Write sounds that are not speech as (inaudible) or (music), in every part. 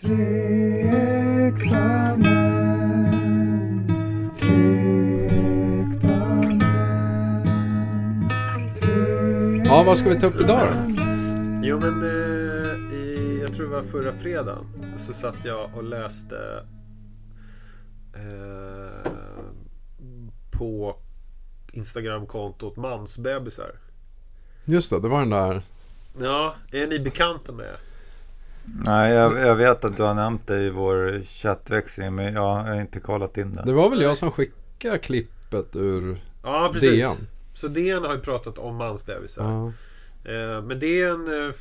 Tre män. Tre män. Tre Ja, vad ska vi ta upp idag då? Jo men eh, i, jag tror det var förra fredagen så satt jag och läste eh, på Instagramkontot mansbebisar. Just det, det var den där. Ja, är ni bekanta med? Nej, jag, jag vet att du har nämnt det i vår chattväxling, men jag har inte kollat in det. Det var väl jag som skickade klippet ur Ja, precis. DN. Så DN har ju pratat om mansbebisar. Ja. Eh, men det är en eh,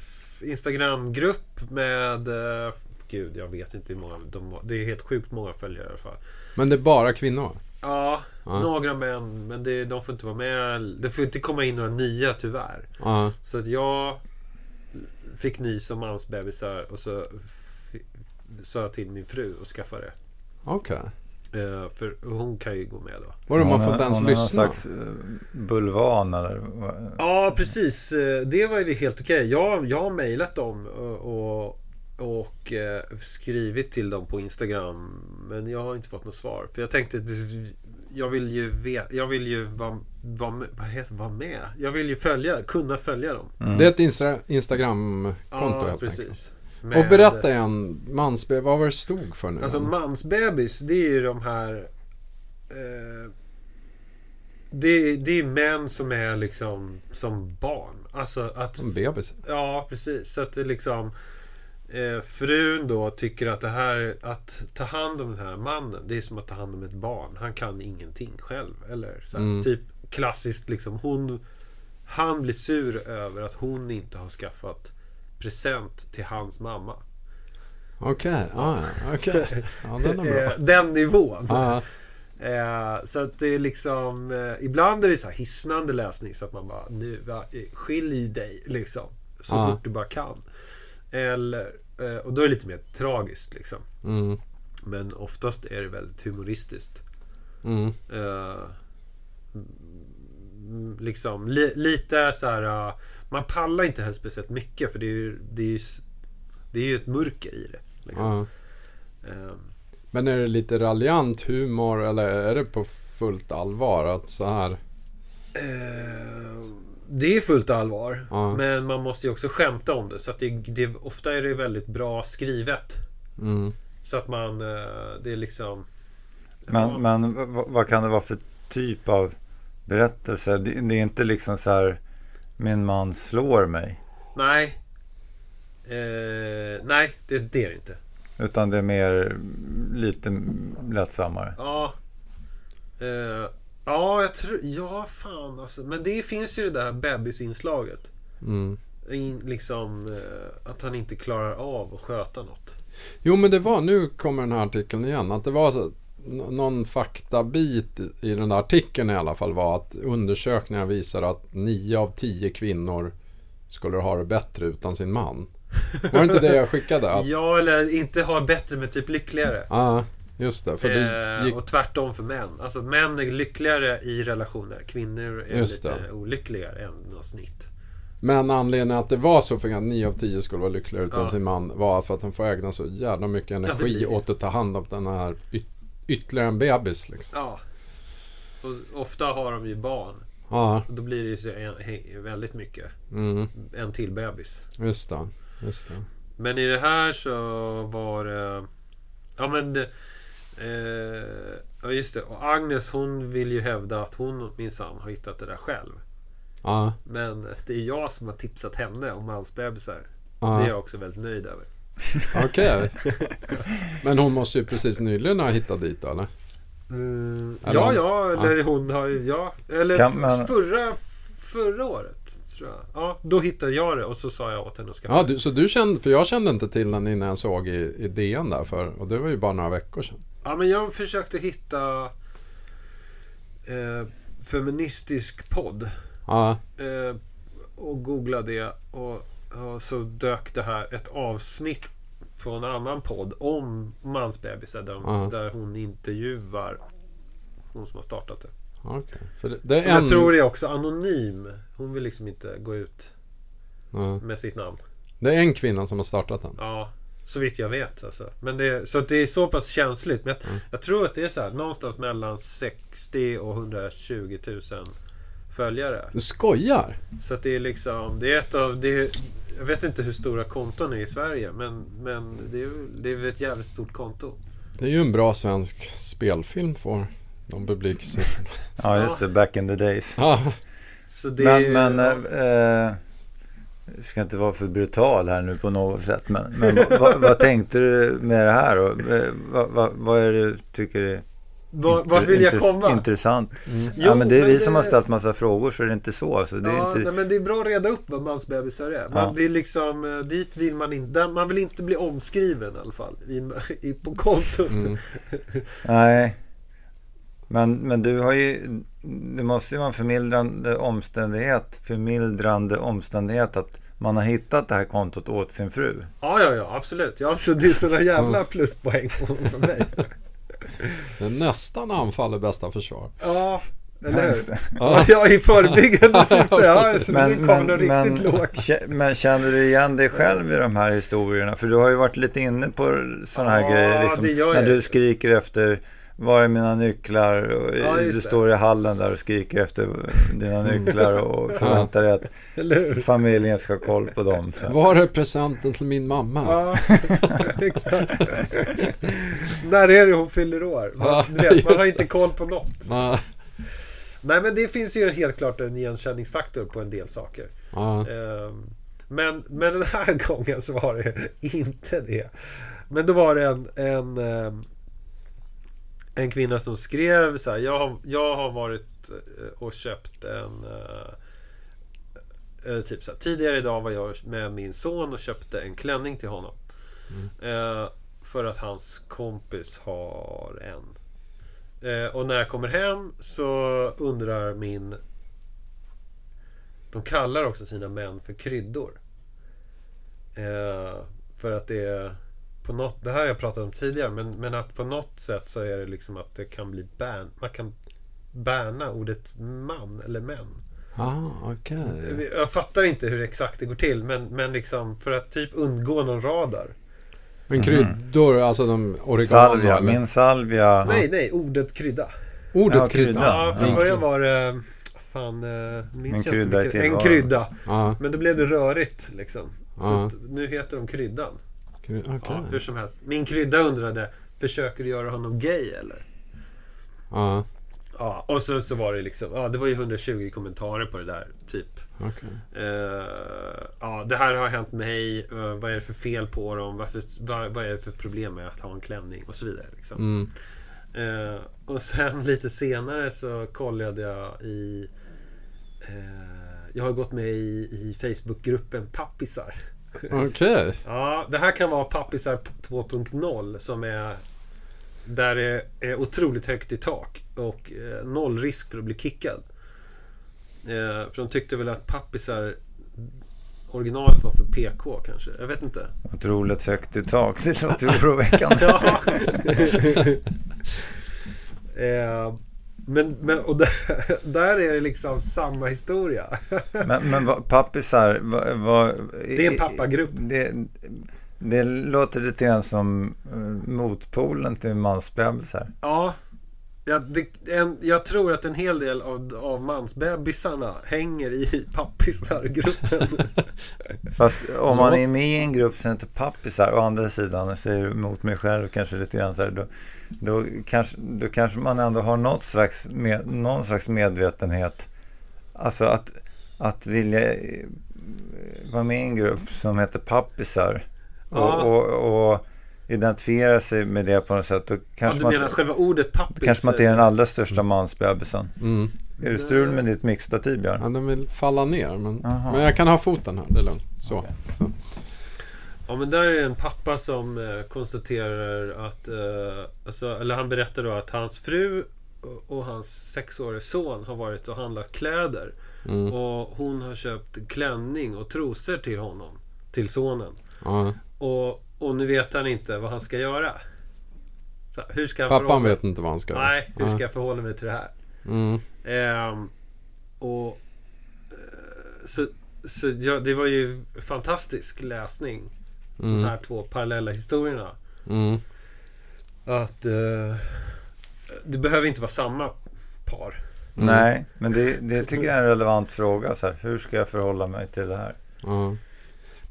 Instagramgrupp med eh, Gud, jag vet inte hur många de. Det är helt sjukt många följare i alla fall. Men det är bara kvinnor? Ja, Ja. några män. Men det, de får inte vara med. Det får inte komma in några nya tyvärr. Ja. Så att jag fick nys om mansbebisar och så sa jag till min fru att skaffa det. Okej. Eh, för hon kan ju gå med då. Vadå, man får inte är- ens är någon lyssna? slags eh, bulvan eller? vad? Ja, precis. Eh, Det var ju helt okej. Jag, jag har mejlat dem och, och, och eh, skrivit till dem på Instagram. Men jag har inte fått något svar. För jag tänkte... Jag vill ju veta, Jag vill ju vara, vad heter, vara med. Jag vill ju följa, kunna följa dem. Mm. Det är ett Insta- Instagramkonto Ja, helt enkelt. precis. Och Med- berätta igen, mansbe, vad var det stod för nu? Alltså mansbebis, det är ju de här... Eh, det, är- det är män som är liksom som barn. Alltså att... Som bebis. Ja, precis. Så att det liksom... Eh, frun då tycker att det här... Att ta hand om den här mannen, det är som att ta hand om ett barn. Han kan ingenting själv. Eller så här, Mm. Typ klassiskt liksom. Hon... Han blir sur över att hon inte har skaffat present till hans mamma. Okej, ah, okej. (laughs) Ja, den är bra. Eh, Den nivån. Ja, Eh, så att det är liksom... Eh, ibland är det så här hisnande läsning så att man bara nu, va, eh, skilj dig liksom. Så Ja. fort du bara kan. Eller, och då är det lite mer tragiskt liksom. mm, Men oftast är det väldigt humoristiskt. mm, Eh, mm, liksom li, lite så här... eh, man pallar inte heller speciellt mycket för det är ju, det är ju, det är ju ett mörker i det. Liksom. Eh, Men är det lite raljant humor eller är det på fullt allvar att så här? Det är fullt allvar. Ja. Men man måste ju också skämta om det. Så att det, det, ofta är det väldigt bra skrivet. Mm, Så att man... eh, Det är liksom... Men, Ja. men vad, vad kan det vara för typ av berättelse? Det, det är inte liksom så här min man slår mig. Nej. Eh, nej, det, det är det inte. Utan det är mer lite lättsammare. Ja. Eh, ja, jag tror... Ja, fan alltså. Men det finns ju det där bebisinslaget. mm. In, liksom eh, att han inte klarar av att sköta något. Jo men det var, nu kommer den här artikeln igen, att det var så, någon faktabit i- den där artikeln i alla fall var att undersökningar visar att 9 av 10 kvinnor skulle ha det bättre utan sin man. Var det inte det jag skickade? Att, (laughs) Ja, eller inte ha bättre men typ lyckligare. Ja, just det. För det Eh, gick, Och tvärtom för män. Alltså män är lyckligare i relationer. Kvinnor är Just lite det. olyckligare än något snitt. men anledningen att det var så för att 9 av 10 skulle vara lyckligare utan Ja. sin man var för att de får ägna så jävla mycket energi blir det. åt att ta hand om den här yt- ytterligare en bebis. Liksom. Ja. Och ofta har de ju barn. Ja, då blir det ju så en, väldigt mycket. mm, En till bebis. just det. Just det. Men i det här så var det... Ja men... det- Eh, ja just det. Och Agnes hon vill ju hävda att hon minsann har hittat det där själv. Ja, Men det är jag som har tipsat henne om mansbebisar. ja. Det är jag också väldigt nöjd över. (laughs) Okej. Men hon måste ju precis nyligen ha hittat dit eller? Mm, Eller ja, om- ja, eller hon har ju... Ja, eller man- förra, förra året. Tror jag. Ja, då hittade jag det och så sa jag åt henne att skaffa Ja, det. du, så du kände, för jag kände inte till den innan jag såg i, i DN där för, och det var ju bara några veckor sedan. Ja, men jag försökte hitta eh, feministisk podd. Ja, Eh, och googlade det och, och så dök det här ett avsnitt på en annan podd om mansbebisar där, Ja. där hon intervjuar hon som har startat det. Okej. För det, det är Som en... jag tror är också anonym. Hon vill liksom inte gå ut ja, med sitt namn. det är en kvinna som har startat den. Ja, Så vitt jag vet alltså. Men det, så det är så pass känsligt. Men jag, Mm. jag tror att det är så här, någonstans mellan 60 och 120 000 följare. Du skojar? Så att det är liksom, det är ett av, det är, jag vet inte hur stora konton är i Sverige men, men det, är, det är ett jävligt stort konto. Det är ju en bra svensk spelfilm för de publiksiffrorna. Ja, just det. Back in the days. Så det Men, men ja, eh, eh, jag ska inte vara för brutal här nu på något sätt. Men, men vad, vad, vad tänkte du med det här? Och, eh, vad, vad, vad är det du tycker är var, vart vill jag komma? intressant? Jo, ja, men det är vi men som det- har ställt massa frågor så det är inte så. Alltså, det är ja, inte, nej, men det är bra att reda upp vad mansbebisar är. Man, Ja. det är liksom, dit vill man inte, man vill inte bli omskriven i alla fall. I, (laughs) i, på kontot. mm. Nej. Men, men du har ju, det måste ju vara en förmildrande omständighet, förmildrande omständighet att man har hittat det här kontot åt sin fru. Ja, ja, ja, absolut. Ja, så det är sådana jävla pluspoäng på för mig. (laughs) det nästan anfall är bästa försvar. Ja, eller hur? det. Ja, ja i förebyggande (laughs) syfte. Ja, så Men, men, men, men, känner du igen dig själv i de här historierna? För du har ju varit lite inne på sådana här Ja, grejer. Liksom, det gör när du skriker efter var är mina nycklar? Och Ja, du det. står i hallen där och skriker efter dina nycklar och (laughs) förväntar dig att familjen ska ha koll på dem. (laughs) Så. Var är presenten till min mamma? Ja, (laughs) exakt. När är det hon fyller år? Man, Ja, du vet, man har inte koll på något. Ja, Nej, men det finns ju helt klart en igenkänningsfaktor på en del saker. ja. Ehm, Men, men den här gången så var det inte det. Men då var det en, en, ehm, en kvinna som skrev så här. Jag har, jag har varit eh, och köpt en... eh, Typ så här, tidigare idag var jag med min son och köpte en klänning till honom. Eh, för att hans kompis har en. Eh, och när jag kommer hem så undrar min de kallar också sina män för kryddor. För att det är på något, det här har jag pratat om tidigare, men, men att på något sätt så är det liksom att det kan bli ban, man kan bärna ordet man eller män. Ah, okej. Jag fattar inte hur exakt det går till, men, men liksom för att typ undgå någon radar. Men kryddor, alltså de oregano? Salvia, eller? min salvia. Nej, nej, ordet krydda. Ordet Ja, krydda? krydda. Ja, från Ja. början var det... Fan, eh, minns En jag inte vilket- En krydda. Ja, Men då blev det rörigt liksom. Så Ja. att nu heter de kryddan. Okej. Ja, hur som helst. Min krydda undrade, försöker du göra honom gay eller? Ja, Ja, och så, så var det liksom, ja det var ju 120 kommentarer på det där, typ. okej. Eh, ja, det här har hänt mig, eh, vad är det för fel på dem, Varför, vad, vad är det för problem med att ha en klänning och så vidare. Liksom. Mm. Eh, och sen (laughs) lite senare så kollade jag i... Eh, jag har gått med i, i Facebookgruppen Pappisar. Okej. Ja, det här kan vara Pappisar 2.0 som är... Där det är otroligt högt i tak och eh, noll risk för att bli kickad. Eh, för de tyckte väl att Pappisar originalet var för PK kanske. Jag vet inte. Otroligt högt i tak. Det låter oroväckande. (laughs) Ja. (laughs) eh, men, men och där, (laughs) där är det liksom samma historia. (laughs) Men, men vad, pappisar, vad, vad, Det är en pappagrupp. Det, det låter lite grann som eh, motpolen till mansbebisar. Ja, ja det, en, jag tror att en hel del av, av mansbebisarna hänger i (laughs) pappisargruppen. (laughs) Fast om man är med i en grupp som heter pappisar, å andra sidan, jag säger emot mig själv kanske lite grann så här, då, då, kanske, då kanske man ändå har något slags med, någon slags medvetenhet. Alltså att, att vilja eh, vara med i en grupp som heter pappisar och, och, och identifiera sig med det på något sätt. Då Ja, kanske, du man, menar inte- själva ordet pappis? kanske man inte är den allra största mansbebisen. Mm. Är det strul med ditt mixtativ, Björn? Ja, den vill falla ner. Men, Aha. men jag kan ha foten här, det är lugnt. Så. så. Ja men där är en pappa som eh, konstaterar att eh, alltså, Eller han berättar då att hans fru och, hans sexårige son har varit och handlat kläder. Mm. Och hon har köpt klänning och trosor till honom. Till sonen. Ja. Och, och nu vet han inte vad han ska göra. Så, hur ska han Pappan förhålla- vet inte vad han ska göra. Nej, hur ska jag förhålla mig till det här? Mm. Ehm, och eh, så, så ja, det var ju fantastisk läsning. De Mm. här två parallella historierna. Mm. Att eh, det behöver inte vara samma par. Mm. Nej, men det, det tycker jag är en relevant fråga. Så här, hur ska jag förhålla mig till det här? Ja.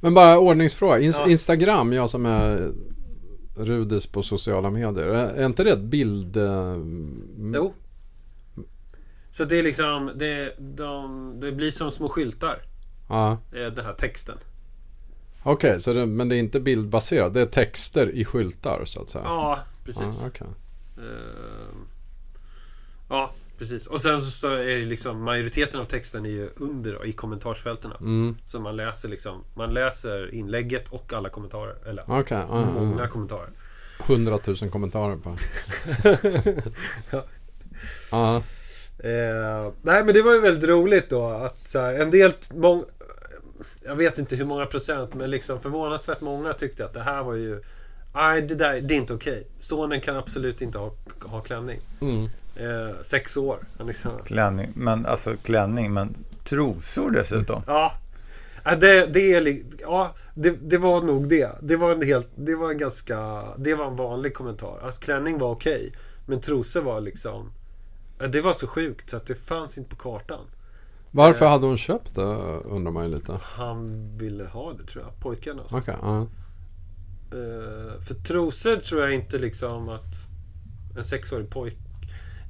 Men bara ordningsfråga. Ins- Ja. Instagram, jag som är rudis på sociala medier. Är inte det ett bild... eh, Jo. Så det är liksom, det, de, det blir som små skyltar. Ja. Den här texten. Okej, så det, men det är inte bildbaserat. Det är texter i skyltar så att säga. Ja, precis. Ja, okej. Eh, Ja, precis. Och sen så är det liksom majoriteten av texten är ju under då, i kommentarsfältena. Mm. Så man läser liksom, man läser inlägget och alla kommentarer. Eller ja, ja, många kommentarer. 100 000 kommentarer på. (laughs) Ja. Ja. Eh, nej men det var ju väldigt roligt då att så här, en del, mång, jag vet inte hur många procent men liksom förvånansvärt många tyckte att det här var ju Nej det där det är inte okej. Sonen kan absolut inte ha, ha klänning. Mm. Eh, sex år. Han Liksom. Klänning, men alltså klänning, men trosor dessutom. Ja. Ja, det, det, är, ja det, det var nog det. Det var en helt, det var en ganska, det var en vanlig kommentar. Alltså klänning var okej. men trosor var liksom, det var så sjukt så att det fanns inte på kartan. Varför hade hon köpt det undrar man ju lite. Han ville ha det tror jag, pojkarna. Alltså. Okej, ja. Eh, för trosor tror jag inte liksom att en sexårig pojk...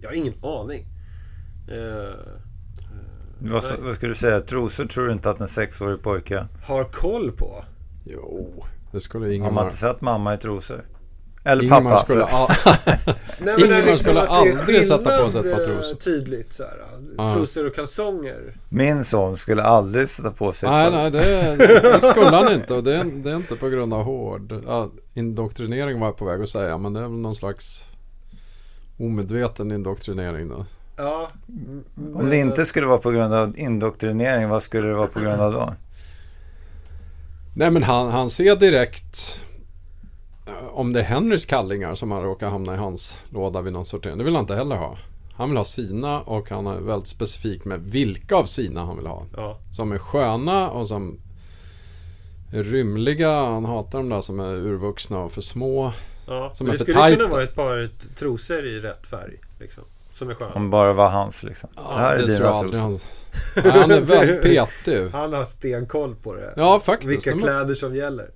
Jag har ingen aning. Eh, Vad, nej. vad ska du säga? Trosor tror du inte att en sexårig pojke... har koll på. Jo, det skulle Har man inte sett mamma i trosor? Eller Ingemar pappa? skulle... (laughs) Nej, Ingemar det är liksom skulle aldrig sätta på sig ett par eh, trosor. Tydligt så här. Trosor och kalsonger. Min son skulle aldrig sätta på sig... nej, nej, det, det skulle han inte. Och det är, det är inte på grund av hård... Ja, indoktrinering var jag på väg att säga, men det är väl någon slags omedveten indoktrinering då. Ja. m- Om det men- inte skulle vara på grund av indoktrinering, vad skulle det vara på grund av då? Nej, men han, han ser direkt om det är Henrys kallingar som har råkat hamna i hans låda vid någon sortering. Det vill han inte heller ha. Han vill ha sina och han är väldigt specifik med vilka av sina han vill ha. Ja. Som är sköna och som är rymliga. Han hatar de där som är urvuxna och för små. ja. Som Men är det för skulle tajta. kunna vara ett par trosor i rätt färg. Liksom, som är sköna. Om bara var hans liksom. det här är det tror dina jag aldrig trosor. han... Nej, han är (laughs) väldigt petig. Han har stenkoll på det. Ja, faktiskt. Vilka Men- kläder som gäller.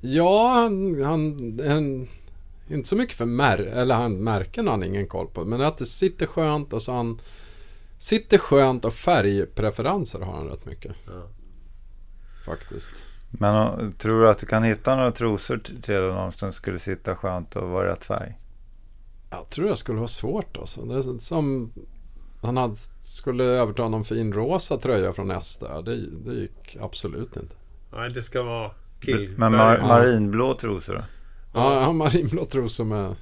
Ja, han, han, han inte så mycket för mär, eller han, märken har han ingen koll på. Men att det sitter skönt och så han sitter skönt och färgpreferenser har han rätt mycket. Ja. Faktiskt. Men och, tror du att du kan hitta några trosor till någon som skulle sitta skönt och vara rätt färg? Jag tror det skulle vara svårt alltså. Det är som han hade, skulle överta någon fin rosa tröja från Ester. Det, det gick absolut inte. Nej, det ska vara kill. Men mar- Ja. marinblå trosor då? Ja, har marinblå trosor med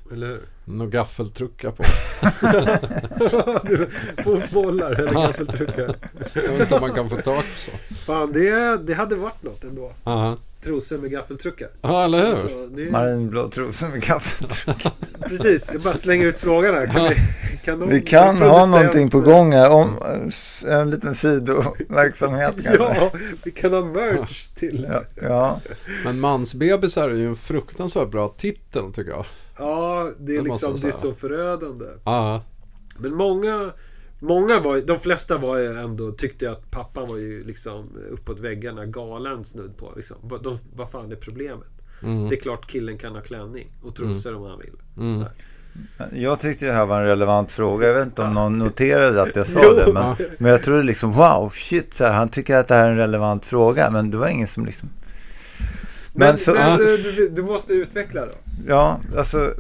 några gaffeltruckar på. (laughs) Fotbollar eller Ja. gaffeltruckar. Jag vet inte om man kan få tag på så. Fan, det, det hade varit något ändå. Aha. Trosor med gaffeltruckar. Ja, eller hur? Alltså, det, Marinblå trosor med kaffe. (laughs) precis, jag bara slänger ut frågan här. Kan, Ja. vi, kan Vi kan ha någonting på gång här om eh, en liten sidoverksamhet (laughs) kanske. Ja, vi kan ha merch till. Ja, ja. Men mansbebisar är ju en fruktansvärt bra titel tycker jag. Ja, det är Det liksom det är så förödande. Ja, Men många, många var de flesta var ju ändå, tyckte att pappan var ju liksom uppåt väggarna galen snudd på. Liksom. Vad- De, vad fan är problemet? mm, Det är klart killen kan ha klänning och trosor om han vill. mm. Jag tyckte det här var en relevant fråga. Jag vet inte om någon noterade att jag sa Jo. det. Men, men jag trodde liksom wow, shit, så här, han tycker att det här är en relevant fråga. Men det var ingen som liksom... Men, Men så- men du, du måste utveckla då. Ja, alltså,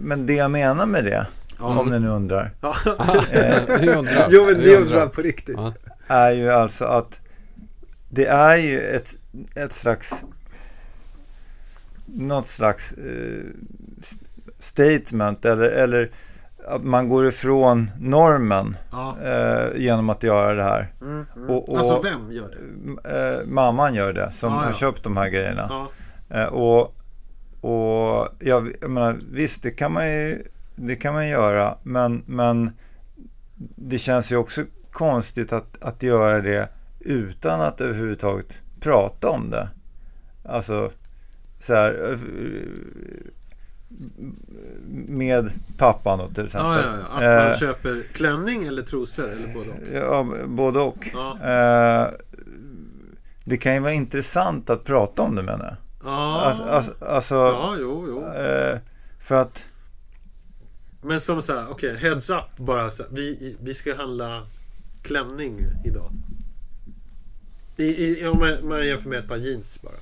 men det jag menar med det, Ja. om ni nu undrar, (laughs) Ja. (laughs) Vi undrar. jo, men Vi undrar på riktigt. Ja. är ju alltså att det är ju ett, ett slags något slags eh, st- statement eller, eller att man går ifrån normen Ja. eh, genom att göra det här. Mm, mm. Och- och- alltså vem gör det? Eh, mamman gör det som ja. har köpt de här grejerna. Ja. Eh, och och jag, jag menar, visst, det kan man ju det kan man göra, men, men det känns ju också konstigt att, att göra det utan att överhuvudtaget prata om det. alltså så här, med pappan då till exempel. Ja, ja, ja. Att man Eh, köper klänning eller trosor eller både och. Ja, både och. Ja. Eh, det kan ju vara intressant att prata om det menar jag. Ja, Alltså, alltså, alltså ja jo, jo. eh, för att Men som så här, okej, heads up bara så här, vi, vi ska handla klänning idag. I, i, om man, man jämför med ett par jeans bara.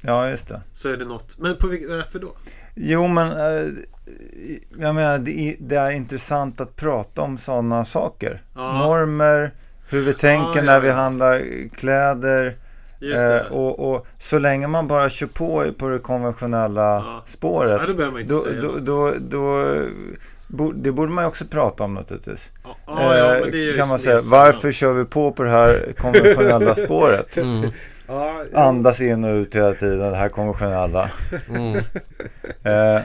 Ja, just det. Så är det något. Men på varför då? Jo, men eh, jag menar, det är, det är intressant att prata om sådana saker. Ja. Normer, hur vi tänker Ja, ja, när vi handlar kläder. Just det. Eh, och, och så länge man bara kör på på det konventionella Ja. spåret. Ja, då behöver man inte då, säga då, då, då, bo- det borde man ju också prata om naturligtvis. Ja, ja, ja, men det är Eh, kan man säga. Varför kör vi på på det här (laughs) konventionella spåret? Mm. Ja, (laughs) ja, Andas in och ut hela tiden, det här konventionella. Mm. (laughs) Eh,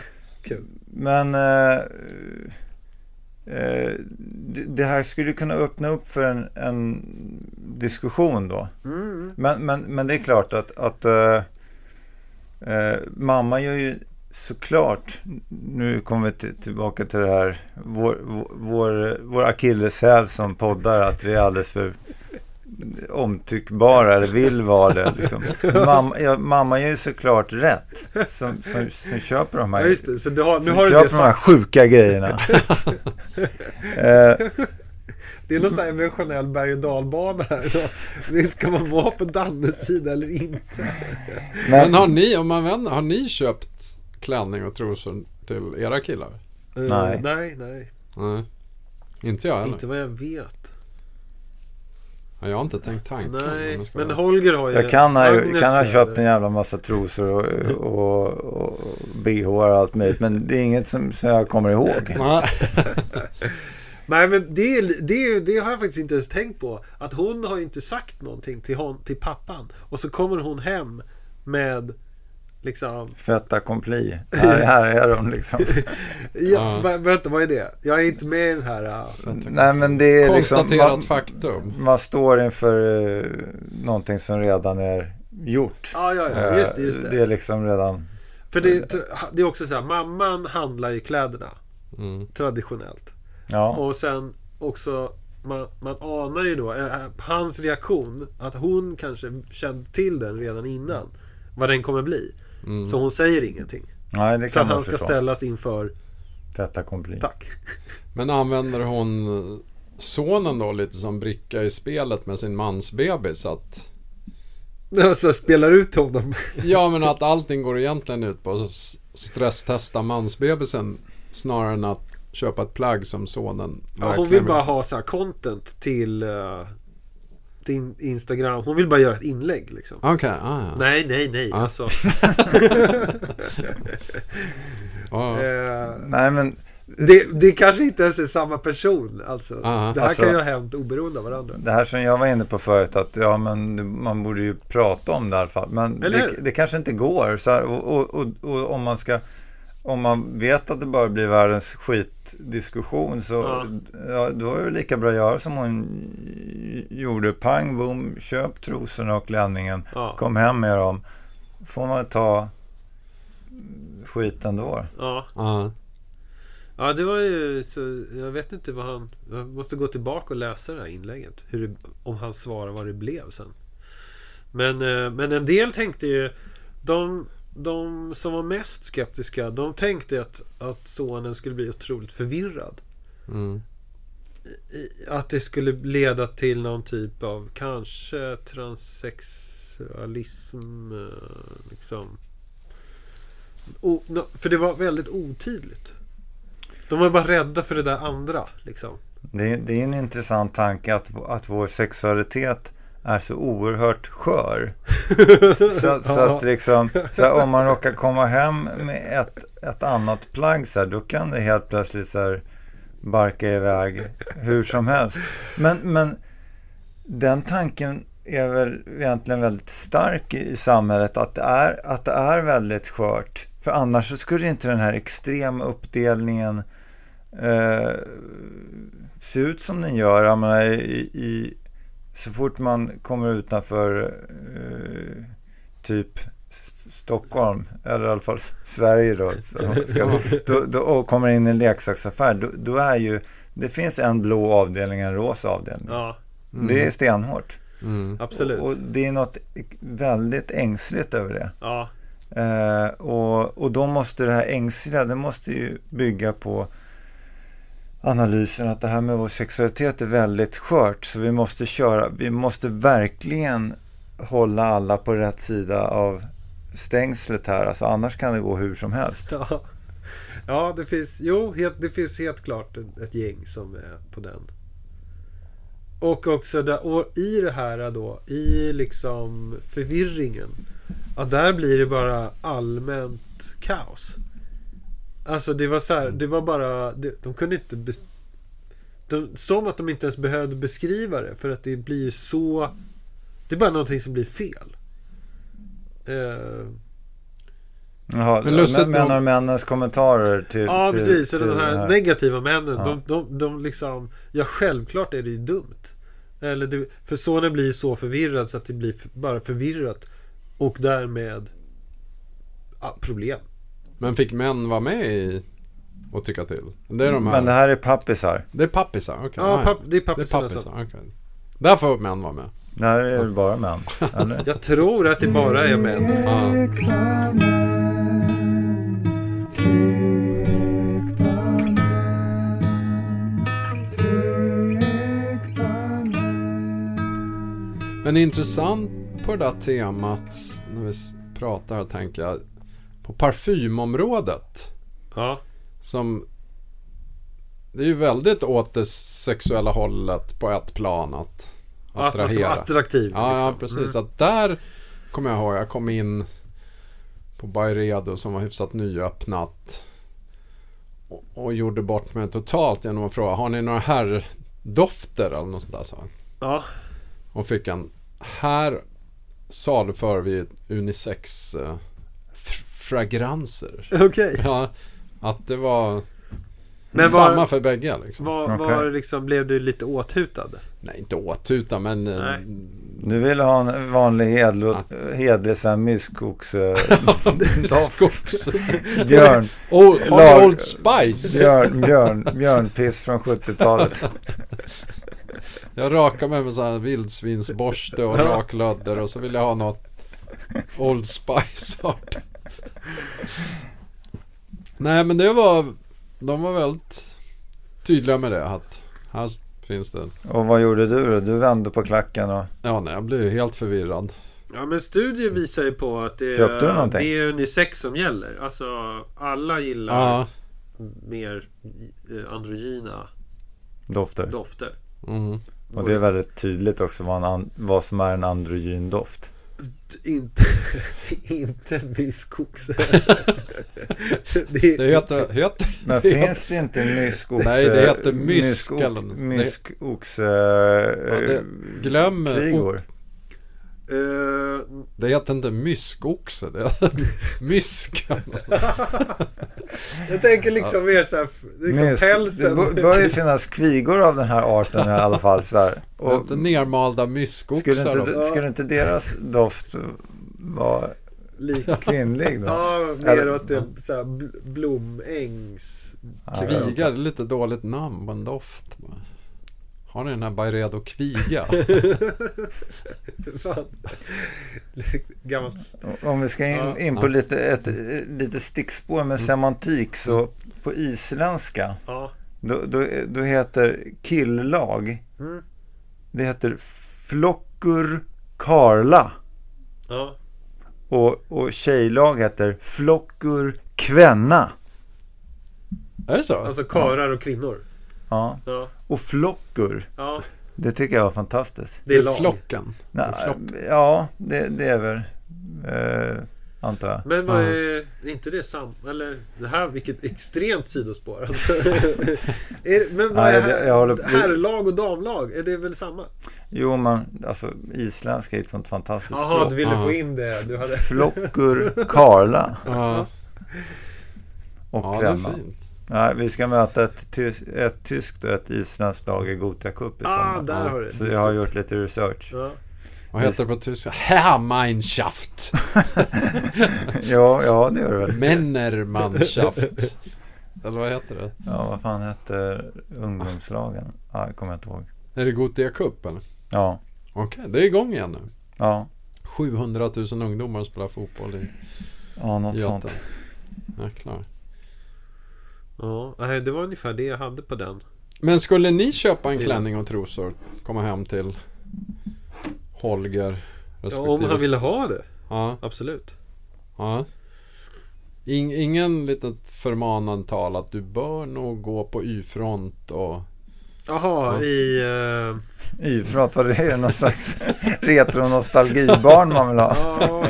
men eh, eh, det, det här skulle kunna öppna upp för en, en diskussion då. Mm. Men, men, men det är klart att, att eh, eh, mamma gör ju såklart, nu kommer vi till, tillbaka till det här, vår, vår, vår akilleshäl som poddar, att vi är alldeles för omtyckbara eller vill vara det. Liksom. Mamma, ja, mamma gör ju såklart rätt som, som, som köper de här Ja, just det. Så du har, nu har du köper det de här sagt. sjuka grejerna. eh, (laughs) Det är någon sån här emotionell berg och dalbana här. Ska man vara på Dannes sida eller inte? Men har ni, om man vänder, har ni köpt klänning och trosor till era killar? Eh, Nej. nej, nej. Nej. Inte jag heller. Inte vad jag vet. Ja, Jag har inte tänkt tanken. Nej, men vara- Holger har ju... Jag kan ha, Agnes kan ha köpt en jävla massa trosor och, och, och bh och allt möjligt. Men det är inget som, som jag kommer ihåg. Nej. (laughs) Men det, det, det har jag faktiskt inte ens tänkt på. Att hon har ju inte sagt någonting till, hon, till pappan. Och så kommer hon hem med liksom... Fait accompli. Här, här är de liksom. (laughs) Ja, vä- Vänta, vad är det? Jag är inte med i den här... uh, Nej men det är liksom. Konstaterat Man, faktum. man står inför uh, någonting som redan är gjort. Ja, ja, ja. Just det, just Eh, det. Det är liksom redan. För det, det är också så här, mamman handlar ju kläderna. Mm. Traditionellt. Ja. Och sen också man, man anar ju då eh, hans reaktion att hon kanske kände till den redan innan. Vad den kommer bli. Mm. Så hon säger ingenting. Nej det Så att han ska förstå. ställas inför Fait accompli. tack. Men använder hon sonen då lite som bricka i spelet med sin mansbebis? Att, (laughs) Så spelar ut honom. ja, men att allting går egentligen ut på att stresstesta mansbebisen snarare än att köpa ett plagg som sonen Ja, hon vill bara ha så här content till, eh, till Instagram. Hon vill bara göra ett inlägg liksom. Okej, ah, ja. Nej, nej, nej. Ja. Alltså, ja. (laughs) eh, Nej men det, det kanske inte ens är samma person. Alltså. Aha. det här Alltså- kan ju ha hänt oberoende av varandra. det här som jag var inne på förut att ja men man borde ju prata om det i alla fall. Men det, det kanske inte går. Så här, och, och, och, och om man ska om man vet att det bara blir världens skitdiskussion så Ja. ja. då är det lika bra att göra som hon gjorde. Pang, boom, köp trosorna och klänningen. Ja. Kom hem med dem. Får man ta skiten då. Ja. ja. ja, det var ju så... Jag vet inte vad han... Jag måste gå tillbaka och läsa det här inlägget. Hur det, om han svarar vad det blev sen. Men, eh, men en del tänkte ju... De, de som var mest skeptiska, de tänkte att, att sonen skulle bli otroligt förvirrad. Mm. Att det skulle leda till någon typ av kanske transsexualism. eh, Liksom. O, för det var väldigt otydligt. De var bara rädda för det där andra. Liksom. Det är, det är en intressant tanke att, att vår sexualitet är så oerhört skör. (laughs) Så, så, så att liksom, så om man råkar komma hem med ett, ett annat plagg så här, då kan det helt plötsligt så här, barka iväg hur som helst. Men, men den tanken är väl egentligen väldigt stark i, i samhället att det, är, att det är väldigt skört. För annars så skulle inte den här extrema uppdelningen eh, se ut som den gör. Jag menar, i, i, så fort man kommer utanför eh, typ Stockholm, eller i alla fall (laughs) Sverige då, så (laughs) ska, då, då och kommer in i en leksaksaffär, då, då är ju, det finns en blå avdelning och en rosa avdelning. Ja, Det är stenhårt. Mm. absolut. Och, och det är något väldigt ängsligt över det. Ja, Eh, och, och då måste det här ängsliga, det måste ju bygga på analysen att det här med vår sexualitet är väldigt skört. Så vi måste köra, vi måste verkligen hålla alla på rätt sida av stängslet här. Alltså annars kan det gå hur som helst. ja. ja det, finns, jo, helt, det finns helt klart ett, ett gäng som är på den. Och också där, och i det här då, i liksom förvirringen. Ja, där blir det bara allmänt kaos. Alltså det var så här, det var bara, det, de kunde inte bes, de, Som att de inte ens behövde beskriva det för att det blir så Det är bara någonting som blir fel. Eh, Jaha, Men lustigt men, menar nog- männens kommentarer till Ja, till, precis. Så till de här, det negativa männen, Ja. de, de, de liksom... Ja, självklart är det ju dumt. Eller det, för sonen blir så förvirrad så att det blir bara förvirrat. Och därmed ja, problem. Men fick män vara med i och tycka till? Det är de här. Men det här är pappisar. Det är pappisar? Okej. Ja, nej. papp, det är det är som... pappisar, okej. Där får män vara med. Det här är det bara män. (laughs) Jag tror att det bara är män. Ja. Men intressant på det där temat när vi pratar tänker jag på parfymområdet. Ja, Som det är ju väldigt åt det sexuella hållet på ett plan att att man ska vara attrahera. attraktiv. Ja, ja liksom. precis. Mm. Att där kommer jag ihåg, jag kom in på Byredo som var hyfsat nyöppnat. Och, och gjorde bort mig totalt genom att fråga, har ni några herrdofter eller något sånt där? Så. Ja, Och fick en, här saluför vi unisex eh, fragranser. okej. Ja, att det var Men samma var, för bägge liksom. var, var liksom, blev du lite åthutad? Nej, inte åtuta men... eh, Nej. Du vill ha en vanlig hedlig, hedlig sån myskoxe... (laughs) doft. Skogs... (laughs) Björn, Old, Lag- Old Spice! björn, björn, björnpiss från 70-talet. (laughs) Jag rakar mig med sån här vildsvinsborste och raklödder och så vill jag ha något Old Spice-art. Nej men det var... De var väldigt tydliga med det att här finns det... Och vad gjorde du då? Du vände på klacken och... Ja nej, jag blev ju helt förvirrad. Ja men studier visar ju på att det är, det är unisex som gäller. Alltså alla gillar Ja. mer eh, androgyna Dofter. dofter. Mm. Och det är väldigt tydligt också vad, en vad som är en androgyn doft. Inte, (laughs) inte myskoxe. (laughs) det, Det heter... heter Men finns det inte myskoxe? Nej, det heter mysk. Det- Myskoxe... det, eh, glöm... Kvigor. Eh, Det heter inte myskoxe. Det heter (laughs) mysk. (laughs) jag tänker liksom mer såhär, liksom Mysk. Det pälsen. bör- bör ju finnas kvigor av den här arten i alla fall. Så här. Och Inte nermalda myskoxar. skulle, inte, skulle inte deras doft vara Lik- kvinnlig då? Ja, mer åt det såhär bl- blomängs... Kviga, det är lite dåligt namn på en doft. Har ni den här Byredo Kviga? Gammalt... Om vi ska in, Ja. in på lite, ett, lite stickspår med semantik så på isländska Ja. då, då, då heter killag Mm. det heter flockur karla Ja. och, och tjejlag heter flockur kvenna. är det så? Alltså karar och kvinnor. Ja. Och flockur, Ja. det tycker jag var fantastiskt. Det är lag. flocken. Nej, flock. ja, det, det är väl, eh, antar jag. Men vad är, är inte det samma? Eller det här, vilket extremt sidospår. Alltså. (laughs) (laughs) är, men vad Nej, är det- på- herrlag och damlag? Är det väl samma? Jo, man, alltså isländska är ett sånt fantastiskt Jaha, språk. du ville Ja. få in det. Du hade... Flockur (laughs) karla Ja, och ja det är fint. Nej, vi ska möta ett, tys ett tyskt och ett isländskt lag i Gothia Cup i Ah, sommar. där har du Så jag har gjort lite research. Ja. Vad heter det på tyska? Herrmeinschaft. (laughs) Ja, ja det gör det väl. Männermannschaft. Eller vad heter det? Ja, vad fan hette ungdomslagen? Ja, det kommer jag inte ihåg. Är det Gothia Cup eller? Ja, Okej, det är igång igen nu. ja, 700 000 ungdomar spelar fotboll i ja något Göten. sånt. Jäklar. Ja, nej, det var ungefär det jag hade på den. Men skulle ni köpa en Ja. klänning och trosor? Komma hem till Holger Ja, respektive... om han ville ha det. Ja, Absolut. ja. In, ingen litet förmanande tal att du bör nog gå på Y-front och... Jaha, Ja. i... eh, Y-front, vad det är någon slags retro-nostalgibarn man vill ha. Ja.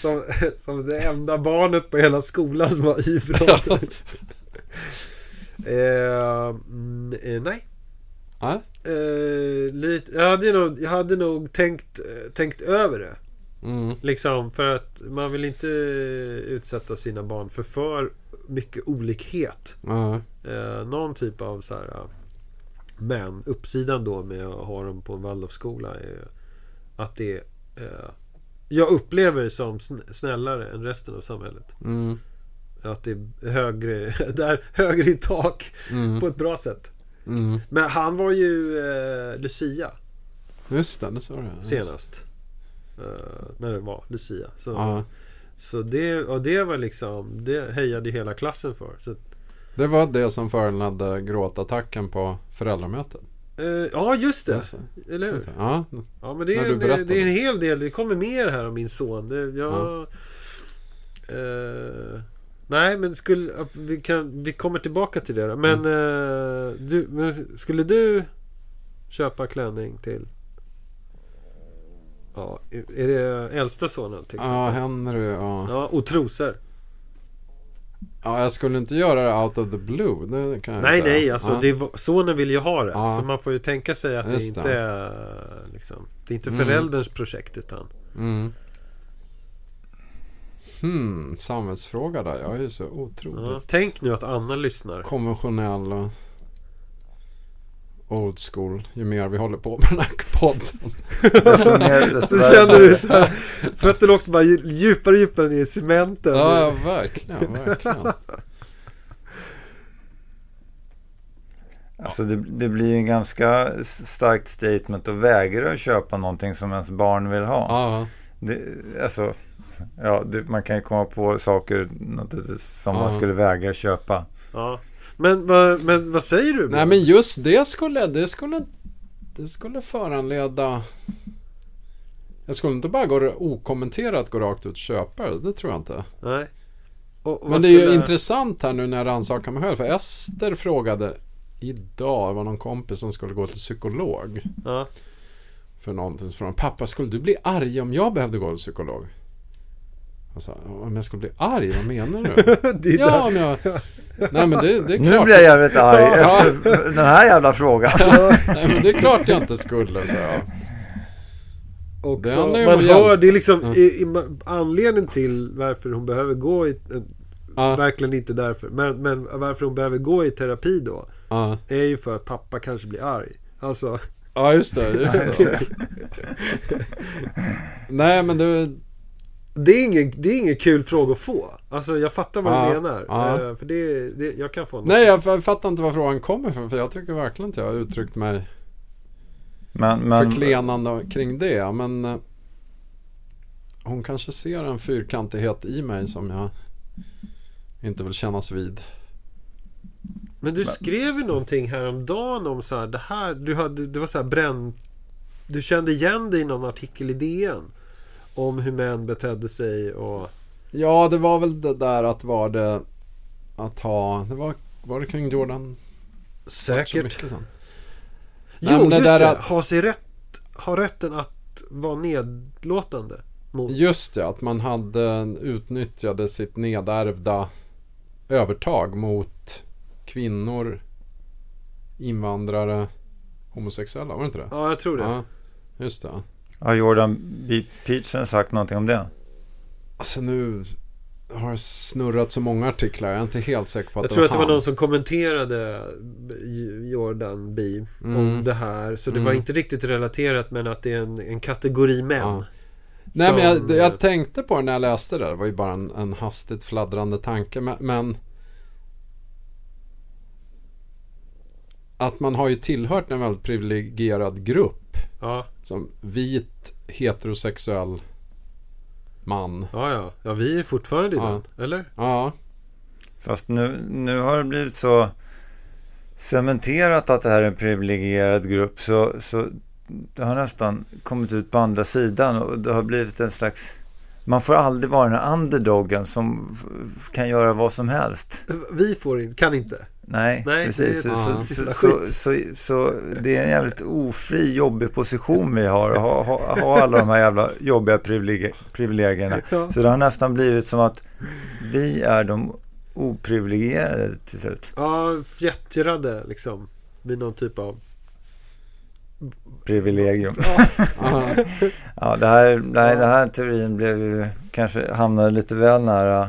som, som det enda barnet på hela skolan som var idrott. (laughs) eh, mm, eh, nej. Ja, Eh, lite, jag, hade nog, jag hade nog tänkt, tänkt över det. mm, Liksom för att man vill inte utsätta sina barn för för mycket olikhet. ja, Eh, någon typ av så här. eh, Men uppsidan då med att ha dem på en Waldorfskola är att det eh, Jag upplever det som sn- snällare än resten av samhället. mm, Att det är högre, (laughs) där, högre i tak mm, på ett bra sätt. mm. Men han var ju eh, Lucia Just det, det sa du. Senast. Eh, när det var Lucia. Så, så det, och det var liksom Det hejade hela klassen för. Så, det var det som föranledde gråtattacken på föräldramötet. eh, ja just det, Alltså, eller hur? Ja, Ja men det är, en, det är en hel del. Det kommer mer här om min son. Det, jag, eh, nej men skulle, vi, kan, vi kommer tillbaka till det då. Men, Mm. eh, du, men skulle du köpa klänning till Ja, är det äldsta sonen till exempel? ja Henry, ja. Ja, och trosor. Ja, jag skulle inte göra det out of the blue. Det kan jag Nej, säga. nej, alltså ja. det sonen vill ju ha det. Ja. Så man får ju tänka sig att det Just inte det. är liksom, Det är inte Mm. förälderns projekt utan Mm. Hmm, samhällsfråga där. Jag är ju så otroligt ja, Tänk nu att Anna lyssnar. konventionell och old school. Ju mer vi håller på med den här podden. Desto mer, desto (laughs) Så känner du så här, Fötterna åkte bara dju- djupare och djupare ner i cementen. Ja, ja, verkligen, verkligen. Alltså det, det blir ju en ganska starkt statement att vägra att köpa någonting som ens barn vill ha. Ja, Det, alltså, ja, det, man kan ju komma på saker som Ja. man skulle vägra köpa. Ja. Men, vad, men vad säger du? nej men just det skulle, det skulle, det skulle föranleda jag skulle inte bara gå okommenterat gå rakt ut och köpa det. Det tror jag inte. Nej. Och, och Men det är ju skulle- intressant här nu när jag rannsakar mig själv. För Ester frågade idag, det var någon kompis som skulle gå till psykolog. Ja. För någonting. Så frågade pappa skulle du bli arg om jag behövde gå till psykolog? Jag sa, om jag skulle bli arg? Vad menar du? (laughs) ja, men jag... Nej men det, det är Nu klart. blir jag jävligt arg efter den här jävla frågan. (laughs) Nej men det är klart jag inte skulle, så jag. också, Det man om hör, det är liksom Ja. i, i, anledningen till varför hon behöver gå i Ja, Verkligen inte därför. Men, men varför hon behöver gå i terapi då ja. är ju för att pappa kanske blir arg. Alltså, ja just det, just det. (laughs) Nej men det, det är ingen, det är ingen kul fråga att få. Alltså jag fattar vad Ja, du menar. ja. Eh, För det, det, jag kan få något. nej jag fattar inte var frågan kommer ifrån. För jag tycker verkligen inte jag har uttryckt mig Men, men, förklenande kring det. Men eh, hon kanske ser en fyrkantighet i mig som jag inte vill kännas vid. Men du skrev ju någonting häromdagen om så här, det här, du hade, det var så här bränn... Du kände igen dig i någon artikel i DN. Om hur män betedde sig och... Ja, det var väl det där att var det att ha, det var, var det kring Jordan? Det Säkert. Jo, Nej, men det just där det. att- Ha sig rätt. Ha rätten att vara nedlåtande. Mot... Just det, att man hade utnyttjade sitt nedärvda övertag mot kvinnor, invandrare, homosexuella, var det inte det? Ja, jag tror det. Ja, just det. Har Jordan B. Peterson sagt någonting om det? Alltså nu har snurrat så många artiklar. Jag är inte helt säker på att Jag tror att det var han. någon som kommenterade Jordan B Mm. om det här. Så det Mm. var inte riktigt relaterat men att det är en, en kategori män. Ja. Nej men som, jag, eh, jag tänkte på det när jag läste det. Det var ju bara en, en hastigt fladdrande tanke. Men, men att man har ju tillhört en väldigt privilegierad grupp. Ja, Som vit heterosexuell man. ja, ja. Ja, vi är fortfarande i Ja. den. Eller? Ja, Fast nu, nu har det blivit så cementerat att det här är en privilegierad grupp så, så det har nästan kommit ut på andra sidan och det har blivit en slags man får aldrig vara den här underdoggen som kan göra vad som helst. Vi får inte, kan inte. Nej, Nej, precis. det Så, så, så, så, så, det är en jävligt ofri, jobbig position vi har. Ha, ha, ha alla de här jävla jobbiga privilegier, privilegierna. (laughs) Ja. Så det har nästan blivit som att vi är de oprivilegierade till slut. Ja, fjättrade liksom. Vid någon typ av... Privilegium. ja, (laughs) Ja, det här, nej, den här teorin blev ju, kanske hamnade lite väl nära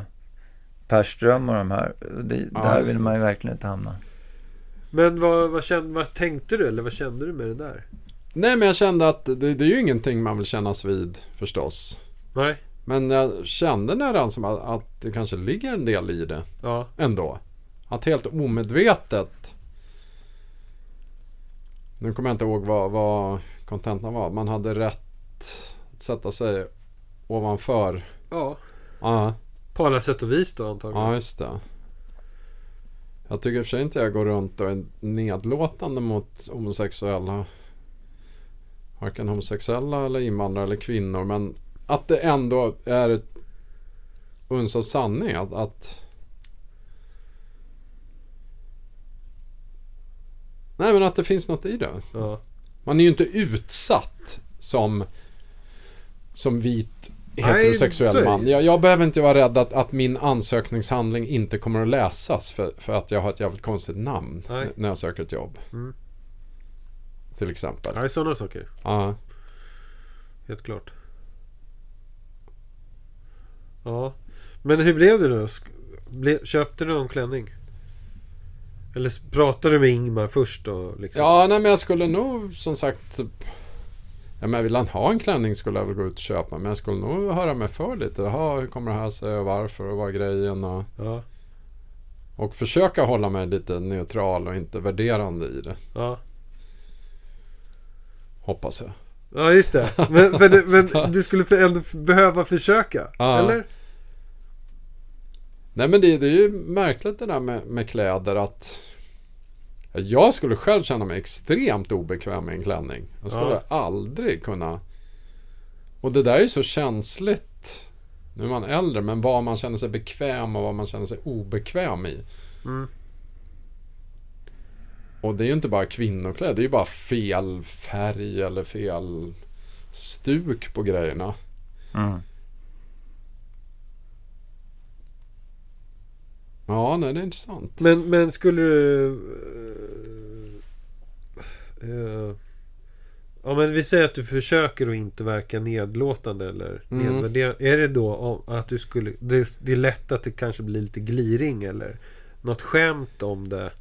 Per Ström och de här. Det, Ja, där vill man ju verkligen inte hamna. Men vad, vad, kände, vad tänkte du eller vad kände du med det där? Nej men jag kände att det, det är ju ingenting man vill kännas vid förstås. Nej? Men jag kände nästan som att, att det kanske ligger en del i det Ja. ändå. Att helt omedvetet Nu kommer jag inte ihåg vad, vad kontentan var. Man hade rätt att sätta sig ovanför. Ja. Ja, På alla sätt och vis då antagligen. ja just det. Jag tycker i och för sig inte jag går runt och är nedlåtande mot homosexuella. Varken homosexuella eller invandrare eller kvinnor. Men att det ändå är ett uns av sanning. Att, att Nej men att det finns något i det. Ja. Man är ju inte utsatt som som vit heterosexuell det man. Jag, jag behöver inte vara rädd att, att min ansökningshandling inte kommer att läsas för, för att jag har ett jävligt konstigt namn Nej. när jag söker ett jobb. Mm. Till exempel. Är sådana saker. Ja. Helt klart. Ja. Men hur blev det då? Ble, köpte du någon klänning? Eller pratade du med Ingmar först då? Liksom? ja, nej men jag skulle nog som sagt Ja, men vill han ha en klänning skulle jag väl gå ut och köpa. Men jag skulle nog höra mig för lite. Jaha, hur kommer det här sig och varför och vad är grejen? Och, Ja. och försöka hålla mig lite neutral och inte värderande i det. Ja. Hoppas jag. Ja, just det. Men, (laughs) men, men du skulle ändå behöva försöka? Ja. Eller? Nej men det, det är ju märkligt det där med, med kläder att jag skulle själv känna mig extremt obekväm i en klänning. Jag skulle Ja. aldrig kunna Och det där är ju så känsligt Nu är man äldre men vad man känner sig bekväm och vad man känner sig obekväm i. Mm. Och det är ju inte bara kvinnokläder, det är ju bara fel färg eller fel stuk på grejerna. Mm. Ja, nej det är intressant. Men, men skulle du... eh, ja, men vi säger att du försöker att inte verka nedlåtande eller Mm. nedvärderande. Är det då om att du skulle... Det, det är lätt att det kanske blir lite gliring eller något skämt om det?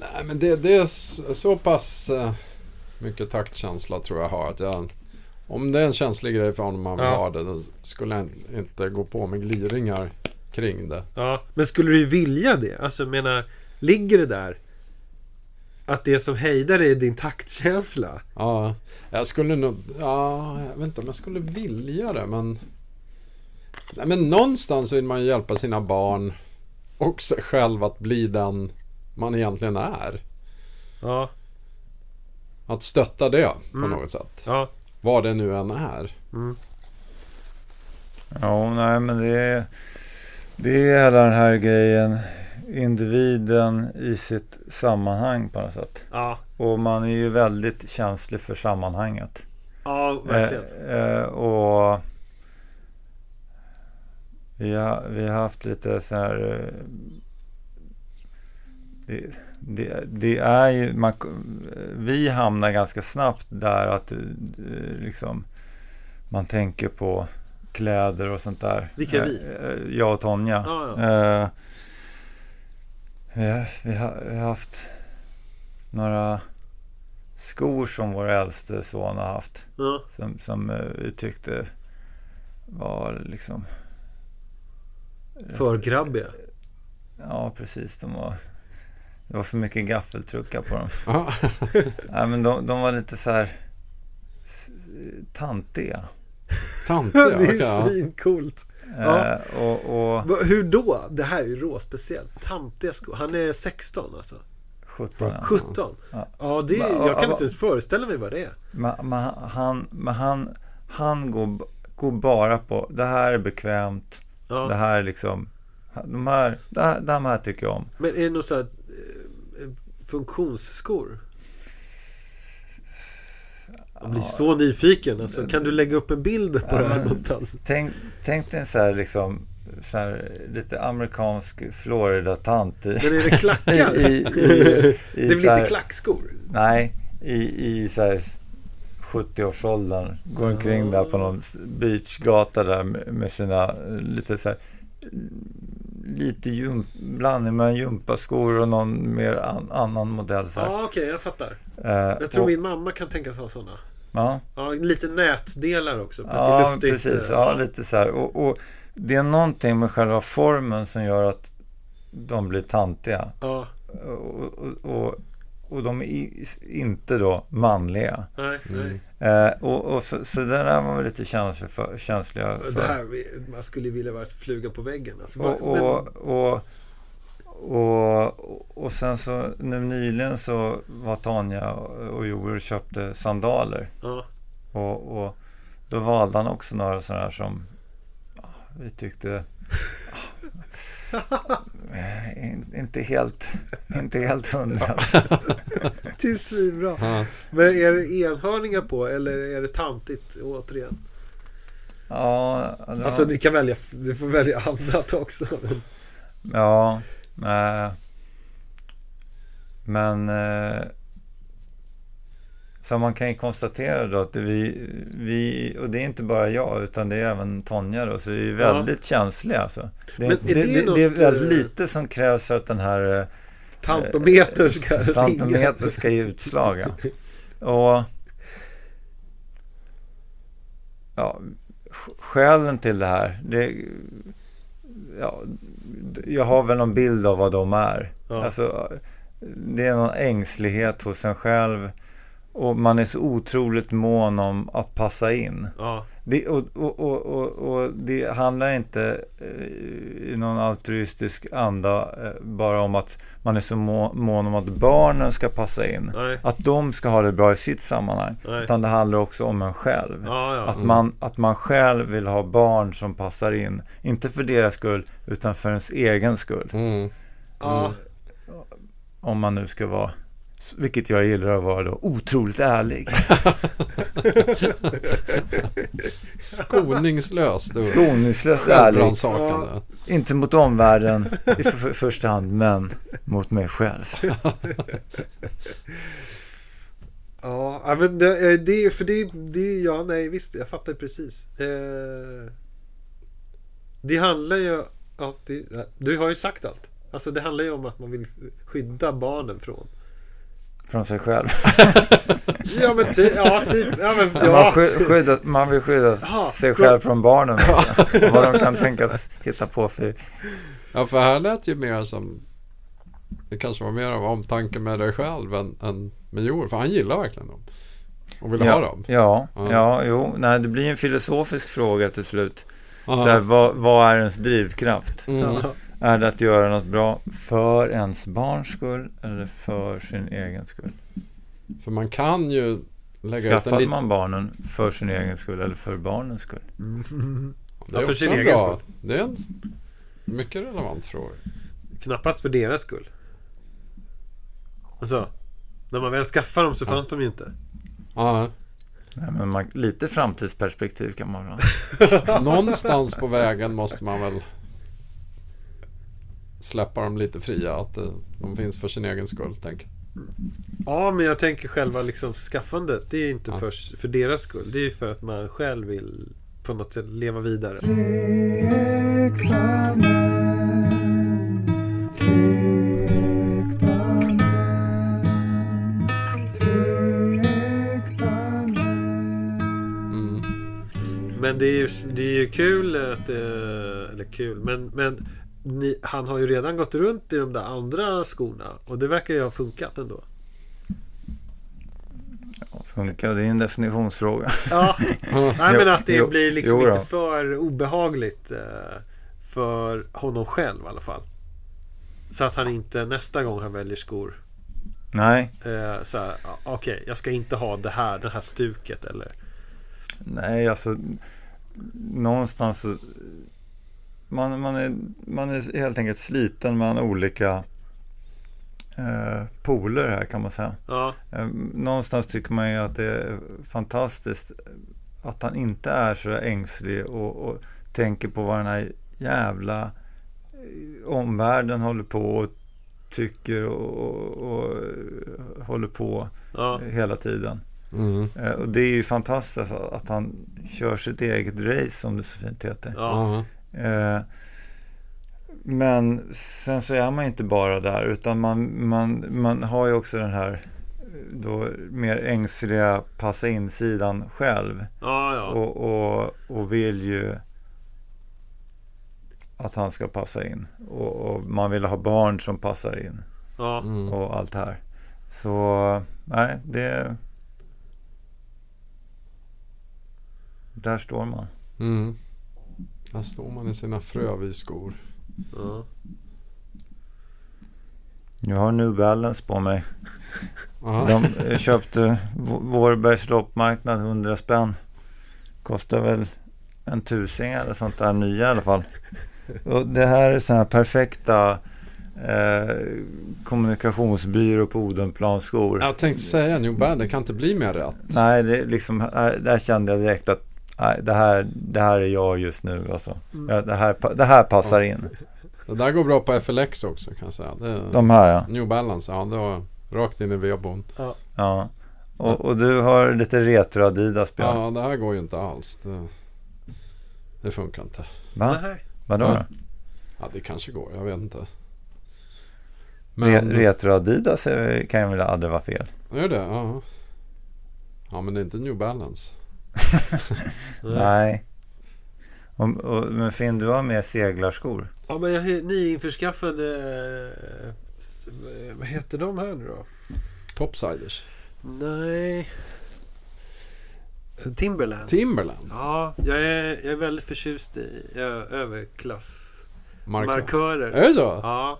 Nej men det, det är så, så pass eh, mycket taktkänsla tror jag har att jag Om det är en känslig grej för honom han vill Ja. ha det då skulle jag inte gå på med gliringar kring det. Ja, men skulle du vilja det? Alltså jag menar, ligger det där? Att det som hejdar dig är din taktkänsla? Ja, jag skulle nog, ja, jag vet inte om jag skulle vilja det men Nej men någonstans vill man ju hjälpa sina barn och sig själv att bli den man egentligen är. Ja, Att stötta det på Mm. något sätt. ja. Vad det nu än är. Mm. Ja, nej men det är, det är hela den här grejen. Individen i sitt sammanhang på något sätt. Ja, Och man är ju väldigt känslig för sammanhanget. ja verkligen. Eh, eh, och vi har, vi har haft lite så här... eh, Det, det, det är ju... Man, vi hamnar ganska snabbt där att eh, liksom man tänker på kläder och sånt där. Vilka är vi? Eh, eh, Jag och Tonja. Ja, ja. Eh, vi, har, haft några skor som vår äldste son har haft. Ja. Som, som vi tyckte var liksom... För grabbiga. Ja, precis. De var, det var för mycket gaffeltruckar på dem. Ja. (laughs) Nej, men de, de var lite så här s- tantiga. Tantiga, det är ju ja. svincoolt. Ja. Eh, och, och Hur då? Det här är ju råspeciellt. Tantiga skor. Han är 16 alltså. 17. ja. 17. Ja. Ja, det är, jag kan inte ens föreställa mig vad det är. Men, men han, men han, han går, går bara på det här är bekvämt. Det Ja. här är liksom de här, det här, de här tycker jag om. Men är det något så här eh, funktionsskor? Jag blir så nyfiken alltså. Kan du lägga upp en bild på Ja, det här men- någonstans? Tänk, tänk dig en så här liksom så här, lite amerikansk Florida-tant i, Men är det klackar? (laughs) i, i, i, det är väl inte klackskor? Nej, i, i så här 70-årsåldern. Går omkring där på någon beachgata där med, sina eh, lite så här lite jump, blandning mellan gympaskor och någon mer an, annan modell. Så här. Ja, okej, jag fattar. Eh, Jag tror och, min mamma kan tänkas ha sådana. Ja, Ja, lite nätdelar också. För att det ja precis. eh, Ja, lite så här. Och, och det är någonting med själva formen som gör att de blir tantiga. Ja, Och, och, och, och de är inte då manliga. nej, nej. Eh, och, och så, så det där var vi lite känsliga för. Känsliga för. Det här, man skulle vilja vara fluga på väggen. Alltså, Och, och, och, och, och sen så nu nyligen så var Tanja och Joel och köpte sandaler. ja. Och, och då valde han också några sådana här som ja, vi tyckte (laughs) eh, in- inte helt, inte helt hundra. (laughs) Det är svinbra. Ja. Men är det enhörningar på eller är det tantigt återigen? Ja, det var- Alltså ni kan välja, du får välja (laughs) annat också. Men, Ja, eh, men eh, så man kan ju konstatera då att vi, vi, och det är inte bara jag utan det är även Tonja då, så vi är Ja. väldigt känsliga alltså. Det, är det, det det, något, det är väldigt eh, lite som krävs för att den här tantometer ska tantometer ska ge utslag. ja. Och ja, sk- skälen till det här, det, ja, jag har väl någon bild av vad de är. Ja. Alltså, det är någon ängslighet hos en själv och man är så otroligt mån om att passa in. Ja, Det, och, och, och, och, och det handlar inte eh, i någon altruistisk anda eh, bara om att man är så må, mån om att barnen ska passa in. nej. Att de ska ha det bra i sitt sammanhang. Nej. Utan det handlar också om en själv. Ja, ja. Att, man, att man själv vill ha barn som passar in. Inte för deras skull, utan för ens egen skull. Mm. ja. Om man nu ska vara, vilket jag gillar att vara då, otroligt ärlig. (laughs) Skoningslöst Skoningslöst ärlig. självrannsakande. Inte mot omvärlden i för, för, första hand, men mot mig själv. (laughs) Ja, ja, men det, eh, det, för det, det, ja, nej visst, jag fattar precis. Eh, det handlar ju, ja, det, du har ju sagt allt. Alltså det handlar ju om att man vill skydda barnen från. Från sig själv. (laughs) Ja men ty, ja, typ, ja men Man, ja. sky, skydda, man vill skydda Jaha, sig själv från barnen. också. (laughs) Vad de kan tänkas hitta på för... Ja, för här lät ju mer som... Det kanske var mer av omtanke med dig själv än, än med Joel. För han gillar verkligen dem. Och vill ha Ja, dem. ja, Ja. ja, jo. Nej, det blir en filosofisk fråga till slut. Så Aha. här, vad, vad är ens drivkraft? Mm. Ja. Är det att göra något bra för ens barns skull eller för sin egen skull? För man kan ju lägga ut en man barnen för sin egen skull eller för barnens skull? Det Ja, är för också sin en egen bra... skull. Det är en mycket relevant fråga. Knappast för deras skull. Alltså, när man väl skaffar dem så fanns de ju inte. Ja, Nej, men man, lite framtidsperspektiv kan man ha. (laughs) (laughs) någonstans på vägen måste man väl släppa dem lite fria. Att eh, de finns för sin egen skull, jag. Ja, men jag tänker själva liksom skaffandet. Det är inte Ja. för, för deras skull. Det är för att man själv vill på något sätt leva vidare. Män. Män. Män. Mm. Men det är ju, det är ju kul att, eh, eller kul, men, men ni, han har ju redan gått runt i de där andra skorna och det verkar ju ha funkat ändå. Funkar, det är en definitionsfråga. Ja, (laughs) nej men att det blir liksom jo inte för obehagligt eh, för honom själv i alla fall. Så att han inte nästa gång han väljer skor Nej, eh, så här, okej, jag ska inte ha det här, det här stuket eller nej alltså någonstans man, man, är, man är helt enkelt sliten mellan olika eh, poler här kan man säga. Ja, Eh, Någonstans tycker man ju att det är fantastiskt att han inte är så ängslig och, och tänker på vad den här jävla eh, omvärlden håller på och tycker och, och, och eh, håller på ja, hela tiden. Mm. Och det är ju fantastiskt att han kör sitt eget race som det så fint heter. ja. Eh, Men sen så är man ju inte bara där utan man, man, man har ju också den här eh, då mer ängsliga passa in-sidan själv. ja, ja. Och, och, och vill ju att han ska passa in. Och, och man vill ha barn som passar in ja. Mm. och allt det här. Så nej, det... Där står man. Mm. Där står man i sina frövisskor. ja. Jag har New Balance på mig. Ja. De eh, köpte Vårbergs loppmarknad 100 spänn. Kostar väl en tusing eller sånt där nya i alla fall. Och det här är sådana här perfekta eh, kommunikationsbyrå på Odenplan skor. Jag tänkte säga New Bad, det kan inte bli mer rätt. Nej, det liksom, äh, där kände jag direkt att nej, det, här, det här är jag just nu. Alltså. Ja, det, här, det här passar in. Det där går bra på FLX också kan jag säga. Det, De här ja. New Balance, ja det var rakt in i vedboden. ja. Och, och du har lite retro Adidas Björn. Ja, det här går ju inte alls. Det, det funkar inte. Va? Nej. Vadå Ja. då? Ja, det kanske går. Jag vet inte. Re, Men, retro Adidas kan ju väl aldrig vara fel? är det? Ja. Ja, men det är inte New Balance. (laughs) Nej. Och, och, men Finn, du har med seglarskor. Ja, men jag nyinförskaffade... eh, eh, Vad heter de här nu då? Topsiders. Nej... Timberland. Timberland. ja, jag är, jag är väldigt förtjust i överklassmarkörer. Mark- Är det så? Ja,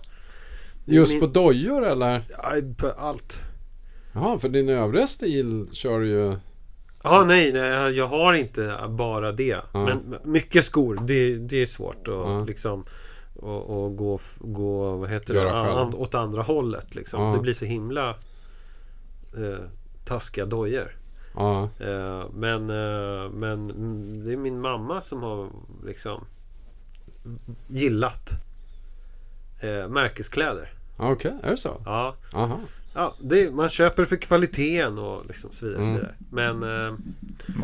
Just Min- på dojor eller? ja, på allt. Jaha, för din övriga stil kör du ju... Ja, nej, nej, jag har inte bara det. Ja. Men mycket skor, det, det är svårt att Ja. liksom och, och gå, gå vad heter Göra det, an, åt andra hållet. Liksom. Ja. Det blir så himla eh, taskiga dojor. Eh, men, eh, men mm, det är min mamma som har liksom gillat eh, märkeskläder. okej. Är det så? Ja, Aha. Ja det, man köper för kvaliteten och liksom så vidare. Så Mm. vidare. Men eh,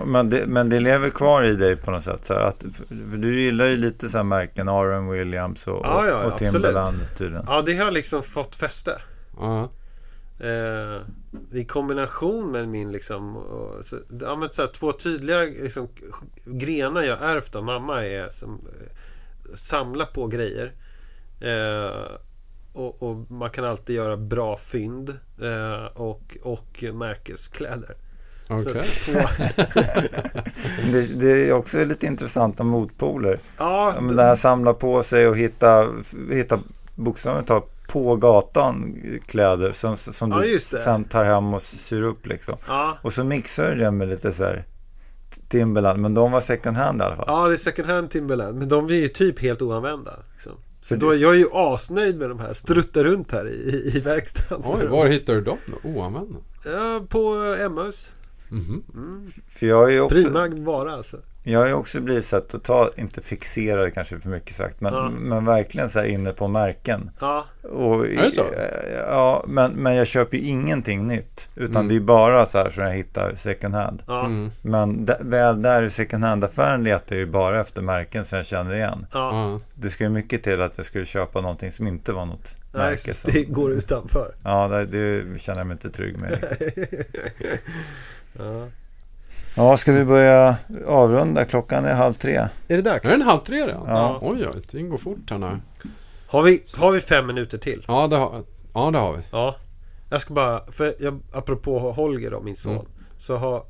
Men det, men det lever kvar i dig på något sätt. Så att, för du gillar ju lite så här märken, Aaron Williams och, Ja, ja, och. Timberland tydligen. ja, det har liksom fått fäste. Ja. Eh, I kombination med min liksom och, så, ja, men så här, Två tydliga liksom, grenar jag ärvt av mamma är som eh, Samla på grejer eh, och, och man kan alltid göra bra fynd eh, och, och märkeskläder. Okej. Så, (laughs) Det, det är också lite intressanta motpoler. ja, Ja, men det här samla på sig och hitta, hitta bokstavligt talat på gatan kläder som, som Ja, du det. sen tar hem och syr upp liksom. ja, Och så mixar du det med lite så här Timberland, men de var second hand i alla fall. ja, det är second hand Timberland. Men de är ju typ helt oanvända. Liksom. Så För då, jag är ju asnöjd med de här. Struttar runt här i, i, verkstaden. Oj, var hittar du dem då? Oanvända? Ja, på Emmaus. Mhm. Mm. För jag är också, Prima vara alltså. Jag har ju också blivit så här totalt, inte fixerad kanske för mycket sagt, men, Ja. men verkligen så här inne på märken. Ja, Och, Är det så? Ja, men, men jag köper ju ingenting nytt. Utan Mm. det är bara så här som jag hittar second hand. ja, Mm. Men d- väl där i second hand-affären letar jag ju bara efter märken som jag känner igen. ja. Det ska ju mycket till att jag skulle köpa någonting som inte var något Nej, märke. Som, det går utanför. ja, det, det känner jag mig inte trygg med. riktigt. (laughs) Ja. Ja, ska vi börja avrunda? Klockan är halv tre. Är det dags? Är det en halv tre redan? Ja. Oj, oj, tiden går fort här nu. Har vi, har vi fem minuter till? Ja, det har, ja, det har vi. Ja. Jag ska bara, för jag, apropå Holger då, min son. Mm. Så har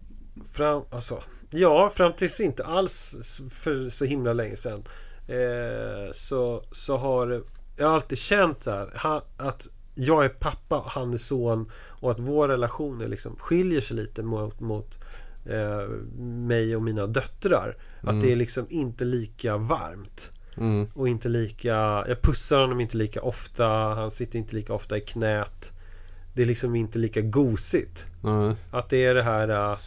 fram, alltså, ja, fram tills inte alls för så himla länge sedan. Eh, så, så har jag har alltid känt så här, ha, att jag är pappa och han är son. Och att vår relation är liksom, skiljer sig lite mot, mot eh, mig och mina döttrar. Att Mm. det är liksom inte lika varmt. Mm. Och inte lika... Jag pussar honom inte lika ofta. Han sitter inte lika ofta i knät. Det är liksom inte lika gosigt. Nej. Att det är det här uh,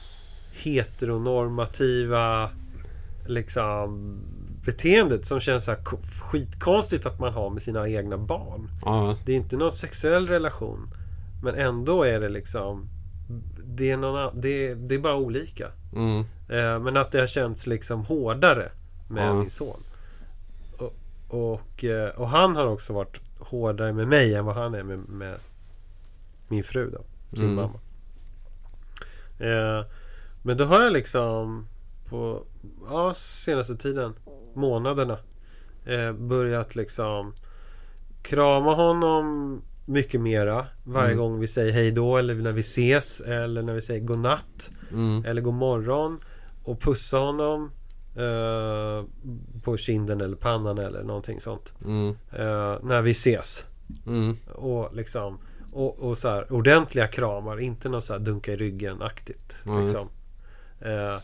heteronormativa liksom beteendet som känns så skitkonstigt att man har med sina egna barn. Ja. Det är inte någon sexuell relation. Men ändå är det liksom det är, någon, det, det är bara olika. Mm. Eh, men att det har känts liksom hårdare med Ja. min son. Och, och, eh, och han har också varit hårdare med mig än vad han är med, med min fru då. Sin Mm. mamma. Eh, men då har jag liksom på ja, senaste tiden, månaderna, eh, börjat liksom krama honom mycket mera varje Mm. gång vi säger hej då eller när vi ses eller när vi säger godnatt Mm. eller god morgon och pussa honom eh, på kinden eller pannan eller någonting sånt Mm. eh, när vi ses. Mm. Och liksom och, och så här ordentliga kramar, inte något så här dunka i ryggen-aktigt. Liksom. Eh,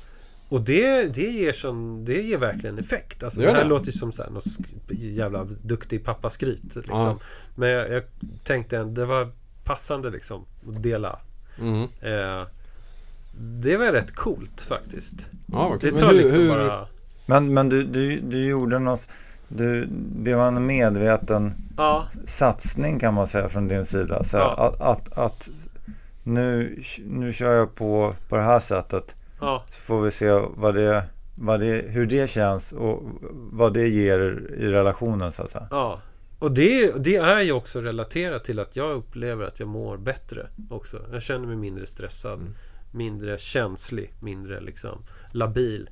och det, det, ger sån, det ger verkligen effekt. Alltså, Det det här det. låter ju som så här, något jävla duktig pappaskryt. Liksom. Ja. Men jag, jag tänkte att det var passande liksom att dela. Mm. Eh, det var rätt coolt faktiskt. Ja, vad Det tar Men hur- liksom hur- bara... Men, men du, du, du gjorde något, du, det var en medveten Ja, satsning kan man säga från din sida. Så Ja. att, att, att nu, nu kör jag på, på det här sättet. Ja, Så får vi se vad det, vad det, hur det känns och vad det ger i relationen så att säga. ja. Och det, det är ju också relaterat till att jag upplever att jag mår bättre också. Jag känner mig mindre stressad, Mm. mindre känslig, mindre liksom labil.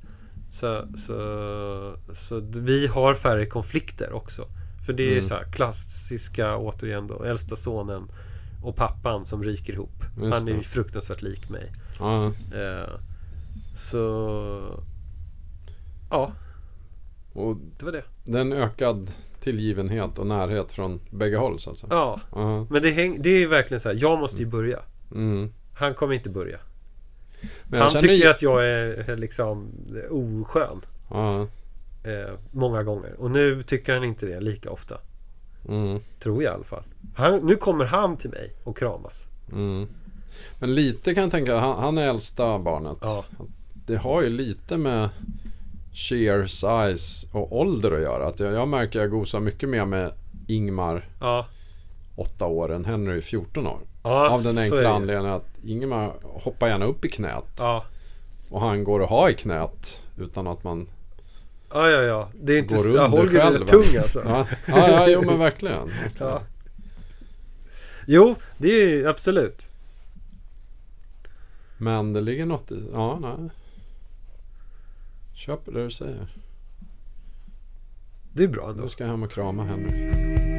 Så, så, så vi har färre konflikter också. För det är Mm. så här klassiska, återigen då, äldsta sonen och pappan som ryker ihop. Just Han är ju fruktansvärt lik mig. Ja. Eh, så... Ja, Och det var det. det är en ökad tillgivenhet och närhet från bägge håll så att säga. Ja, Ja. men det, häng, det är ju verkligen så här. Jag måste ju börja. Mm. Han kommer inte börja. Han tycker ju- att jag är liksom oskön. Ja. Eh, många gånger. Och nu tycker han inte det lika ofta. Mm. Tror jag i alla fall. Han, nu kommer han till mig och kramas. Mm. Men lite kan jag tänka, han, han är äldsta barnet. Ja. Det har ju lite med sheer size och ålder att göra. Att jag, jag märker att jag gosar mycket mer med Ingmar Ja, 8 år än Henry 14 år. ja Av den är enkla anledningen att Ingmar hoppar gärna upp i knät. Ja. Och han går att ha i knät utan att man ja, ja, ja. Det är inte... går Ja, Holger är själv. rätt tung alltså. Ja, ja, ja jo men verkligen. verkligen. (laughs) Ja. Jo, det är ju absolut. Men det ligger något i... Ja, nej. Köper det du säger. Det är bra ändå. Nu ska jag hem och krama Henry.